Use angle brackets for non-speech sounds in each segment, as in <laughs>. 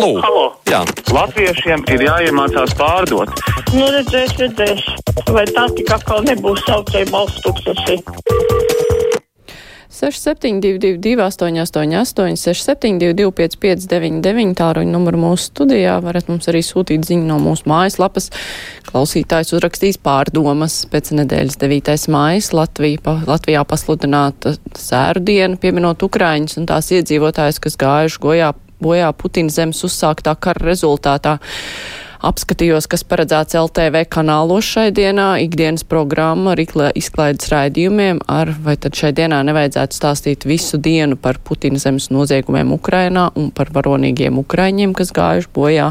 Halo! Halo. Jā. Latviešiem ir jāiemācās pārdot. Nu, redzēs, redzēs. Vai tā tik atkal nebūs saucēja balsts tūkstoši? 6722, 888, 672, 559, tāruņa numuru mūsu studijā. Varat mums arī sūtīt ziņu no mūsu mājaslapas. Klausītājs uzrakstīs pārdomas pēc nedēļas 9. mājas Latvija, pa, Latvijā pasludināta sēru diena, pieminot Ukraiņus un tās iedzīvotājus, kas gājuši gojā, bojā Putina zemes uzsāktā kara rezultātā. Apskatījos, kas paredzēts LTV kanālos šai dienā, ikdienas programma ar izklaides raidījumiem, ar vai tad šai dienā nevajadzētu stāstīt visu dienu par Putina zemes noziegumiem Ukrainā un par varonīgiem Ukraiņiem, kas gājuši bojā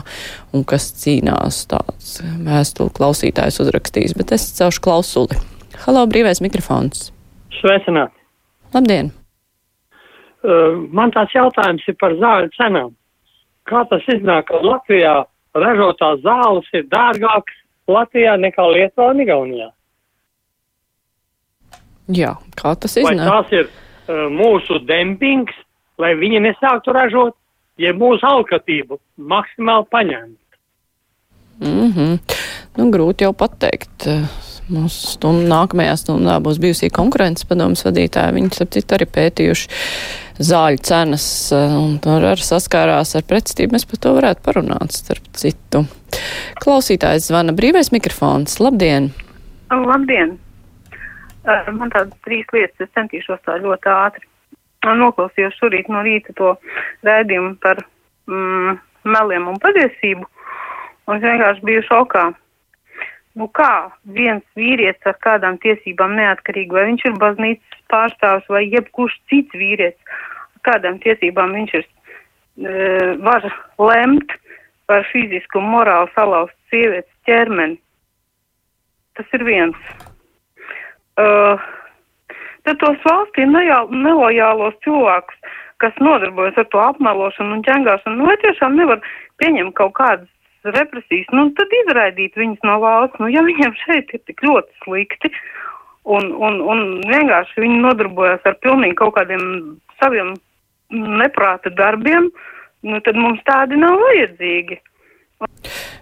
un kas cīnās tāds vēstuli klausītājs uzrakstījis, bet es celšu klausuli. Halo, brīvais mikrofons. Sveicināt! Labdien! Uh, man tās jautājums ir par zāļu cenām. Kā tas iznāk, ka Latvijā ražotās zāles ir dārgākas Latvijā nekā Lietuvā un Igaunijā? Jā, kā tas Vai iznāk? tās ir uh, mūsu dempings, lai viņi nesāktu ražot, ja mūsu alkatību maksimāli paņemt? Mm -hmm. nu, grūti jau pateikt. Mūsu stundu, nākamajā stundā būs bijusī konkurences padomas vadītāja. Viņi, starp citu, arī pētījuši zāļu cenas un tur arī saskārās ar pretstību. Mēs par to varētu parunāt, starp citu. Klausītājs zvana brīvais mikrofons. Labdien! Labdien! Uh, Man tādas trīs lietas, es centīšos tā ļoti ātri. Noklausījos šorīt no rīta to rēdījumu par mm, meliem un patiesību, un es vienkārši biju šokā. Nu kā viens vīrietis ar kādām tiesībām neatkarīgi, vai viņš ir baznīcas pārstāvs vai jebkurš cits vīrietis, kādām tiesībām viņš ir, e, var lemt par fizisku un morāli salauzt sievietes ķermeni. Tas ir viens. Uh, tad tos valstī nelojālos cilvēkus, kas nodarbojas ar to apmelošanu un ķengāšanu, nu vai tiešām nevar pieņemt kaut kādas represijas, nu tad izraidīt viņus no valsts, nu ja viņiem šeit ir tik ļoti slikti un, un, un vienkārši viņi nodarbojas ar pilnīgi kaut kādiem saviem neprāta darbiem, nu tad mums tādi nav vajadzīgi.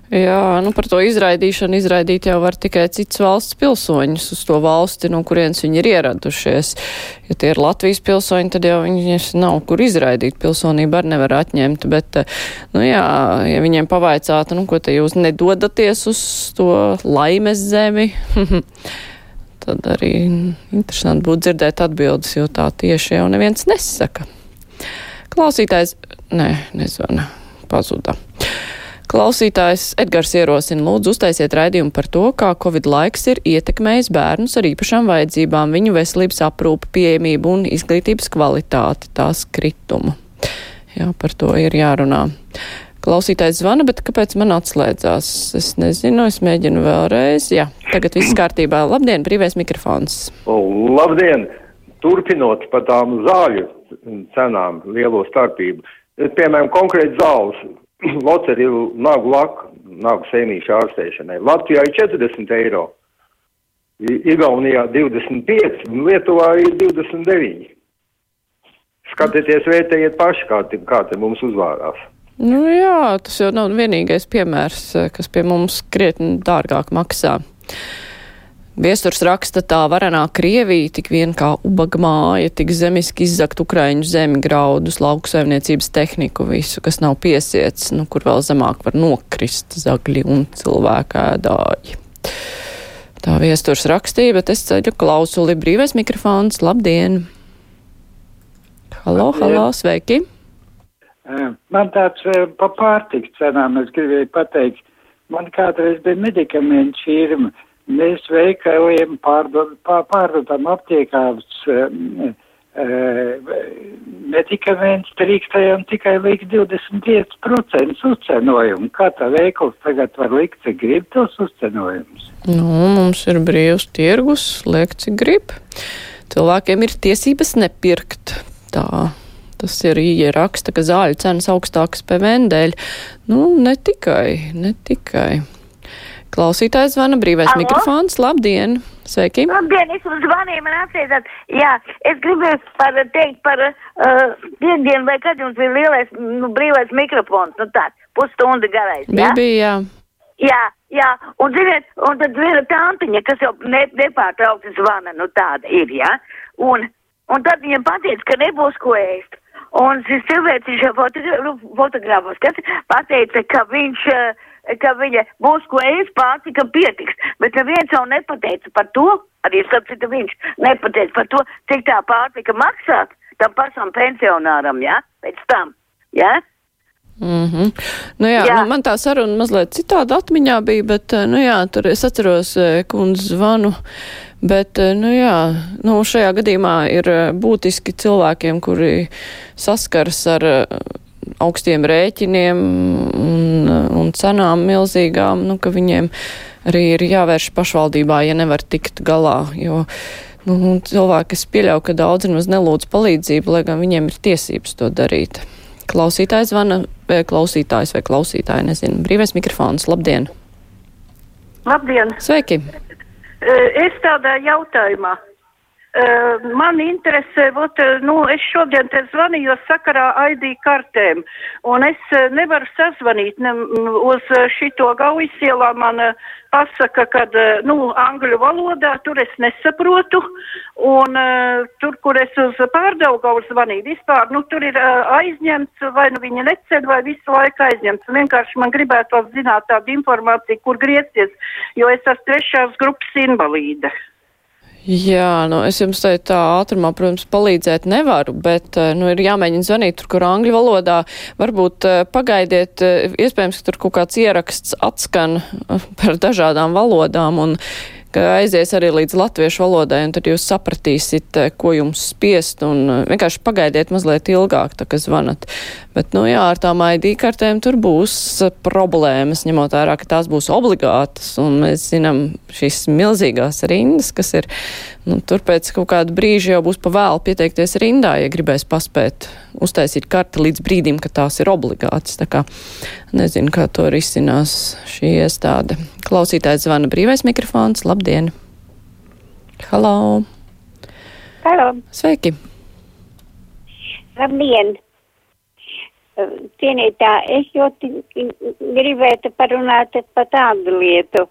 Jā, nu par to izraidīšanu izraidīt jau var tikai cits valsts pilsoņus uz to valsti, no kurienes viņi ir ieradušies. Ja tie ir Latvijas pilsoņi, tad jau viņus nav kur izraidīt. Pilsonību arī nevar atņemt, bet, nu jā, ja viņiem pavaicātu, nu ko te jūs nedodaties uz to laimes zemi, <laughs> tad arī interesanti būtu dzirdēt atbildes, jo tā tieši jau neviens nesaka. Klausītājs, nē, nezvana, pazuda. Klausītājs Edgars ierosina, lūdzu, uztaisiet raidījumu par to, kā Covid laiks ir ietekmējis bērnus ar īpašām vajadzībām, viņu veselības aprūpu, pieejamību un izglītības kvalitāti, tās kritumu. Jā, par to ir jārunā. Klausītājs zvana, bet kāpēc man atslēdzās? Es nezinu, es mēģinu vēlreiz. Jā, tagad viss kārtībā. Labdien, brīvais mikrofons. Labdien! Turpinot par tām zāļu cenām, lielo starpību. Piemēram, konkrēti zāles, locerilu nagu laku, nagu sēnīšu ārstēšanai. Latvijā ir 40 eiro, Igaunijā 25 un Lietuvā ir 29. Skatieties, vērtējiet paši, kā, te- kā te mums uzvārās. Nu jā, tas jau nav vienīgais piemērs, eh, kas pie mums krietni dārgāk maksā. Viesturs raksta tā varenā Krievija, tik vien kā ubaga māja, tik zemiski izzakt Ukraiņu zemi graudus, lauksaimniecības tehniku, visu, kas nav piesiets, nu, kur vēl zemāk var nokrist zagļi un cilvēku ēdāji. Tā viesturs rakstīja, bet es ceļu klausuli brīvais mikrofons. Labdien! Halo, halo, sveiki! Man tāds eh, pa pārtiks cenām es gribēju pateikt. Man kādreiz bija medikamentu firma. Mēs veikaliem pārdod, pār, pārdodam aptiekās um, uh, medikamentus, drīkstējam tikai līdz 25% uzcenojumu. Kā tā veikals tagad var likt, cik grib tos uzcenojumus? Nu, mums ir brīvs tirgus, liek, cik grib. Cilvēkiem ir tiesības nepirkt. Tā tas ir īja raksta, ka zāļu cenas augstākas PVN dēļ. Nu, ne tikai, ne tikai. Klausītājs zvana brīvais Alo? mikrofons. Labdien! Sveiki! Labdien, es jums zvanīju, man atceitāt. Jā, es gribēju par, teikt par uh, piekdienu, vai kad jums bija lielais, nu, brīvais mikrofons, nu tāds, pusstunda garais, Bija, bija, jā. Jā, jā, un ziniet, un tad viena tantiņa, kas jau ne, nepārtraukti zvana, nu tāda ir, jā? Un, un tad viņam pateica, ka nebūs ko ēst. Un šis cilvēks, viņš jau fotogra nu, fotogrāfos, kas pateica, ka viņš, eh, ka viņa būs ko ēst, pārtika pietiks. Bet neviens jau nepateica par to, arī sapcita viņš nepateica par to, cik tā pārtika maksāt tam pašam pensionāram, jā, pēc tam, jā? Mm -hmm. Nu jā, jā. Nu, man tā saruna mazliet citāda atmiņā bija, bet, eh, nu jā, tur es atceros eh, kundzi zvanu, bet, eh, nu jā, nu šajā gadījumā ir būtiski cilvēkiem, kuri saskars ar augstiem rēķiniem un, un cenām milzīgām, nu, ka viņiem arī ir jāvērš pašvaldībā, ja nevar tikt galā, jo nu, cilvēki, es pieļauju, ka daudzi nemaz nelūdz palīdzību, lai gan viņiem ir tiesības to darīt. Klausītājs zvana, vai klausītājs vai klausītāja, nezinu. Brīvais mikrofons, labdien! Labdien! Sveiki! Es tādā jautājumā. Man interesē, ot, nu, es šodien te zvanīju sakarā ID kartēm, un es nevaru sazvanīt ne, m, uz šito gaujas ielā. Man pasaka, ka, nu, angļu valodā tur es nesaprotu, un tur, kur es uz pārdaugavu zvanīju, vispār, nu, tur ir aizņemts, vai nu viņi neceļ, vai visu laiku aizņemts. Vienkārši man gribētu zināt tādu informāciju, kur griezties, jo es esmu trešās grupas invalīde. Jā, nu es jums te tā ātrumā, protams, palīdzēt nevaru, bet, eh, nu, ir jāmēģina zvanīt tur, kur angļu valodā. Varbūt eh, pagaidiet, eh, iespējams, ka tur kaut kāds ieraksts atskan par dažādām valodām un ka aizies arī līdz latviešu valodai, un tad jūs sapratīsit, eh, ko jums spiest, un eh, vienkārši pagaidiet mazliet ilgāk, tā kā zvanat. Bet, nu jā, ar tām ID kartēm tur būs eh, problēmas, ņemot vērā, ka tās būs obligātas, un mēs zinām šīs milzīgās rindas, kas ir, nu, tur pēc kaut kāda brīža jau būs pa vēlu pieteikties rindā, ja gribēs paspēt uztaisīt karti līdz brīdim, ka tās ir obligātas. Tā kā nezinu, kā to risinās šī iestāde. Klausītājs zvana brīvais mikrofons. Labdien! Halo! Halo, Sveiki! labdien! Cienītā, es ļoti gribētu parunāt par tādu lietu,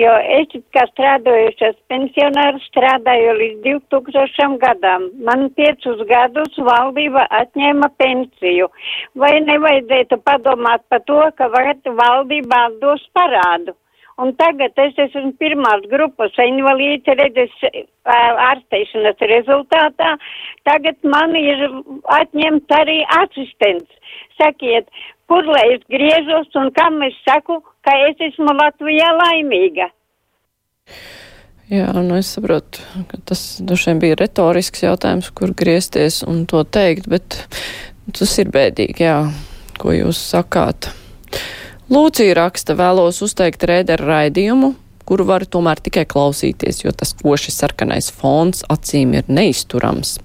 jo es kā strādājušas pensionārs strādāju līdz 2000 gadam. Man piecus gadus valdība atņēma pensiju. Vai nevajadzētu padomāt par to, ka varat valdībā dos parādu? Un tagad es esmu pirmās grupas invalīds redzes ārsteišanas rezultātā. Tagad man ir atņemt arī asistents. Sakiet, kur lai es griežos un kam es saku, ka es esmu Latvijā laimīga? Jā, nu es saprotu, ka tas droši vien bija retorisks jautājums, kur griezties un to teikt, bet tas ir bēdīgi, jā, ko jūs sakāt. Lūcija raksta, vēlos uzteikt rēderu raidījumu, kuru var tomēr tikai klausīties, jo tas koši sarkanais fons acīm ir neizturams.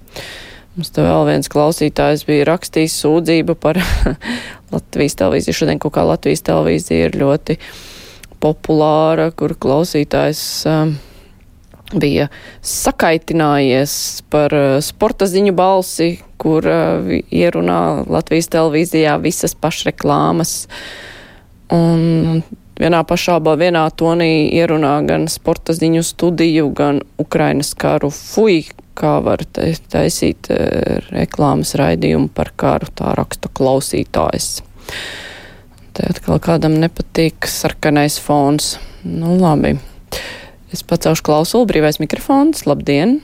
Mums te vēl viens klausītājs bija rakstījis sūdzību par <laughs> Latvijas televīziju. Šodien kaut kā Latvijas televīzija ir ļoti populāra, kur klausītājs um, bija sakaitinājies par uh, sporta ziņu balsi, kur uh, ierunā Latvijas televīzijā visas pašreklāmas. Un vienā pašā, vienā tonī ierunā gan sporta ziņu studiju, gan Ukrainas karu fuj, kā var taisīt eh, reklāmas raidījumu par karu, tā raksta klausītājs. Te atkal kādam nepatīk sarkanais fons. Nu, labi. Es pacelšu klausulu, brīvais mikrofons. Labdien!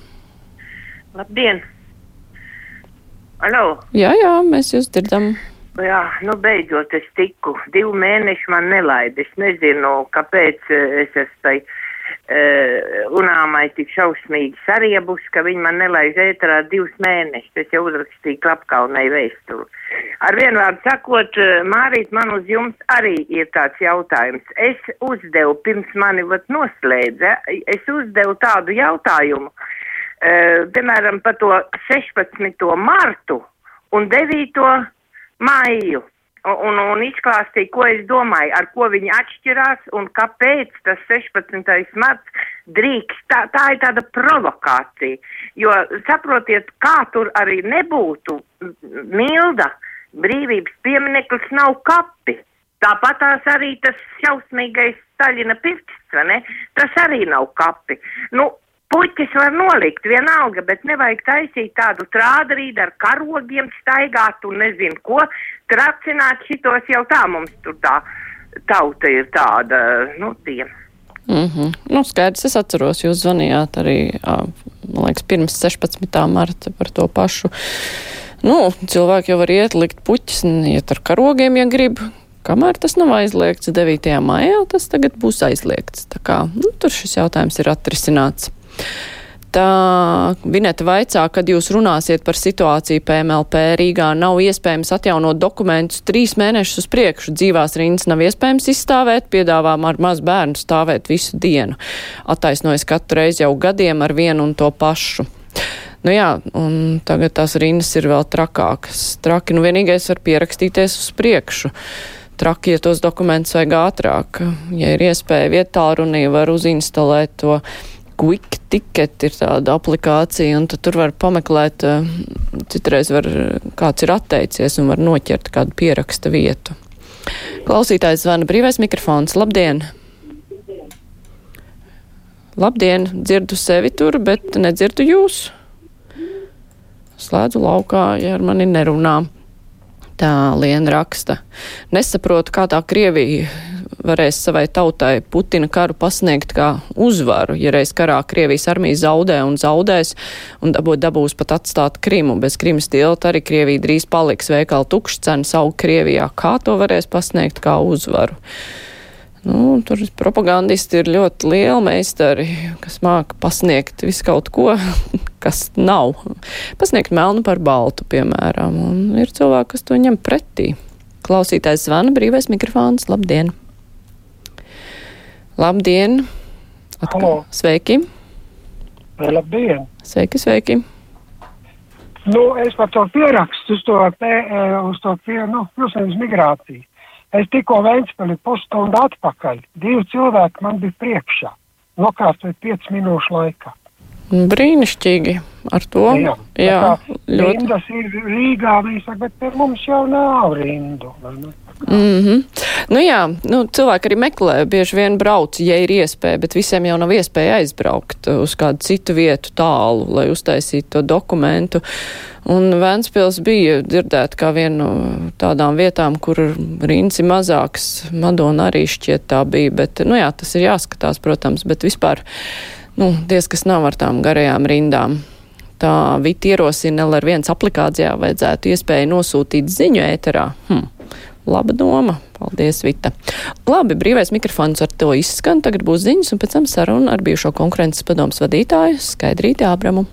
Labdien! Alo! Jā, jā, mēs jūs dzirdam. Jā, nu beidzot es tiku. Divu mēnešu man nelaida. Es nezinu, kāpēc eh, es esmu tai unāmai tik šausmīgi sariebus, ka viņi man nelaiž ēterā divus mēnešus. Es jau uzrakstīju klapkaunai vēstuli. Ar vienu vārdu sakot, eh, Mārīt, man uz jums arī ir tāds jautājums. Es uzdevu, pirms mani vat noslēdza, es uzdevu tādu jautājumu, uh, piemēram, par to 16. martu un 9. maiju. Un, un izklāstīju, ko es domāju, ar ko viņi atšķirās un kāpēc tas 16. marts drīkst. Tā, tā ir tāda provokācija, jo saprotiet, kā tur arī nebūtu milda brīvības piemineklis nav kapi. Tāpat tās arī tas šausmīgais Staļina pirksts, vai ne? Tas arī nav kapi. Nu, puķis var nolikt vienalga, bet nevajag taisīt tādu trādarīdu ar karogiem, staigāt un nezinu ko, tracināt šitos jau tā mums tur tā tauta ir tāda, nu, tie. Mm -hmm. Nu, skaidrs, es atceros, jūs zvanījāt arī, man liekas, pirms 16. marta par to pašu. Nu, cilvēki jau var iet likt puķis un iet ar karogiem, ja grib. Kamēr tas nav aizliegts 9. maijā, tas tagad būs aizliegts. Tā kā nu, tur šis jautājums ir atrisināts. Tā Vineta vaicā, kad jūs runāsiet par situāciju PMLP Rīgā, nav iespējams atjaunot dokumentus trīs mēnešus uz priekšu. Dzīvās rindas nav iespējams izstāvēt, piedāvām ar maz bērnu stāvēt visu dienu. Attaisnojas katru reizi jau gadiem ar vienu un to pašu. Nu jā, un tagad tās rindas ir vēl trakākas. Traki, nu vienīgais var pierakstīties uz priekšu. Traki, ja tos dokumentus vajag ātrāk. Ja ir iespēja vietā runī, var uzinstalēt to Quick Ticket ir tāda aplikācija, un tur var pameklēt, eh, citreiz var, kāds ir atteicies un var noķert kādu pieraksta vietu. Klausītājs zvana brīvais mikrofons. Labdien! Labdien! Dzirdu sevi tur, bet nedzirdu jūs. Slēdzu laukā, ja ar mani nerunā. Tā Liena raksta. Nesaprotu, kā tā Krievija varēs savai tautai Putina karu pasniegt kā uzvaru, ja reiz karā Krievijas armija zaudē un zaudēs un dabū, dabūs pat atstāt Krimu. Bez Krimas tilta arī Krievija drīz paliks veikala tukšs cenas aug Krievijā. Kā to varēs pasniegt kā uzvaru? Nu, tur propagandisti ir ļoti lieli meistari, kas māca pasniegt visu kaut ko, <laughs> kas nav. Pasniegt melnu par baltu, piemēram, un ir cilvēki, kas to ņem pretī. Klausītājs zvana brīvais mikrofons. Labdien! Labdien! Atkal. Halo. Sveiki! Labdien! Sveiki, sveiki! Nu, es par to pierakstu uz to, te, uz to pie, nu, protams, migrāciju. Es tikko Ventspili pusstundu atpakaļ. Divi cilvēki man bija priekšā. Nokārtoju 5 minūšu laikā. Brīnišķīgi ar to. Jā, jā ļoti. Rindas ir Rīgā, viņi saka, bet pie mums jau nav rindu. Mm -hmm. nu, jā, nu, cilvēki arī meklē, bieži vien brauc, ja ir iespēja, bet visiem jau nav iespēja aizbraukt uz kādu citu vietu tālu, lai uztaisītu to dokumentu. Un Vēnspils bija dzirdēta kā viena no tādām vietām, kur rinds ir mazāks. Madona arī šķiet tā bija, bet, nu jā, tas ir jāskatās, protams, bet vispār, nu, diez kas nav ar tām garajām rindām. Tā Vita ierosina, lai ar viens aplikācijā vajadzētu iespēju nosūtīt ziņu ēterā. Hm. Laba doma. Paldies, Vita. Labi, brīvais mikrofons ar to izskan. Tagad būs ziņas un pēc tam saruna ar bijušo konkurences padomus vadītāju Skaidrīti Ābramu.